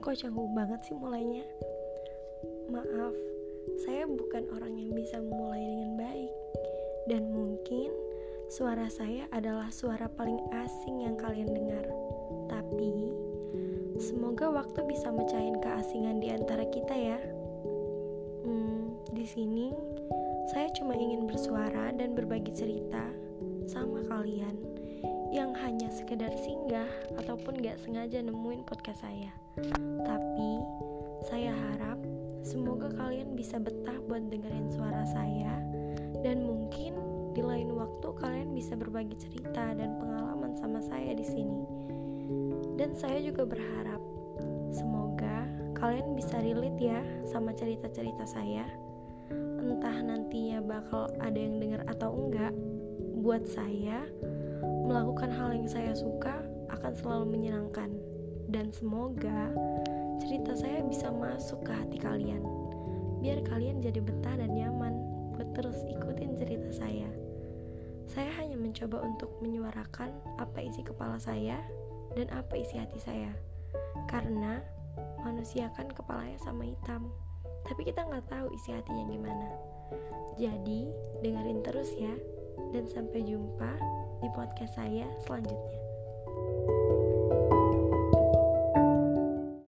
Kok canggung banget sih mulainya? Maaf, saya bukan orang yang bisa memulai dengan baik. Dan mungkin suara saya adalah suara paling asing yang kalian dengar. Tapi, semoga waktu bisa mecahin keasingan di antara kita ya. Hmm, di sini saya cuma ingin bersuara dan berbagi cerita sama kalian yang hanya sekedar singgah ataupun gak sengaja nemuin podcast saya. Tapi saya harap semoga kalian bisa betah buat dengerin suara saya dan mungkin di lain waktu kalian bisa berbagi cerita dan pengalaman sama saya di sini. Dan saya juga berharap semoga kalian bisa relate ya sama cerita-cerita saya. Entah nantinya bakal ada yang denger atau enggak, buat saya Melakukan hal yang saya suka akan selalu menyenangkan, dan semoga cerita saya bisa masuk ke hati kalian, biar kalian jadi betah dan nyaman buat terus ikutin cerita saya. Saya hanya mencoba untuk menyuarakan apa isi kepala saya dan apa isi hati saya, karena manusia kan kepalanya sama hitam, tapi kita nggak tahu isi hatinya gimana. Jadi, dengerin terus ya, dan sampai jumpa di podcast saya selanjutnya.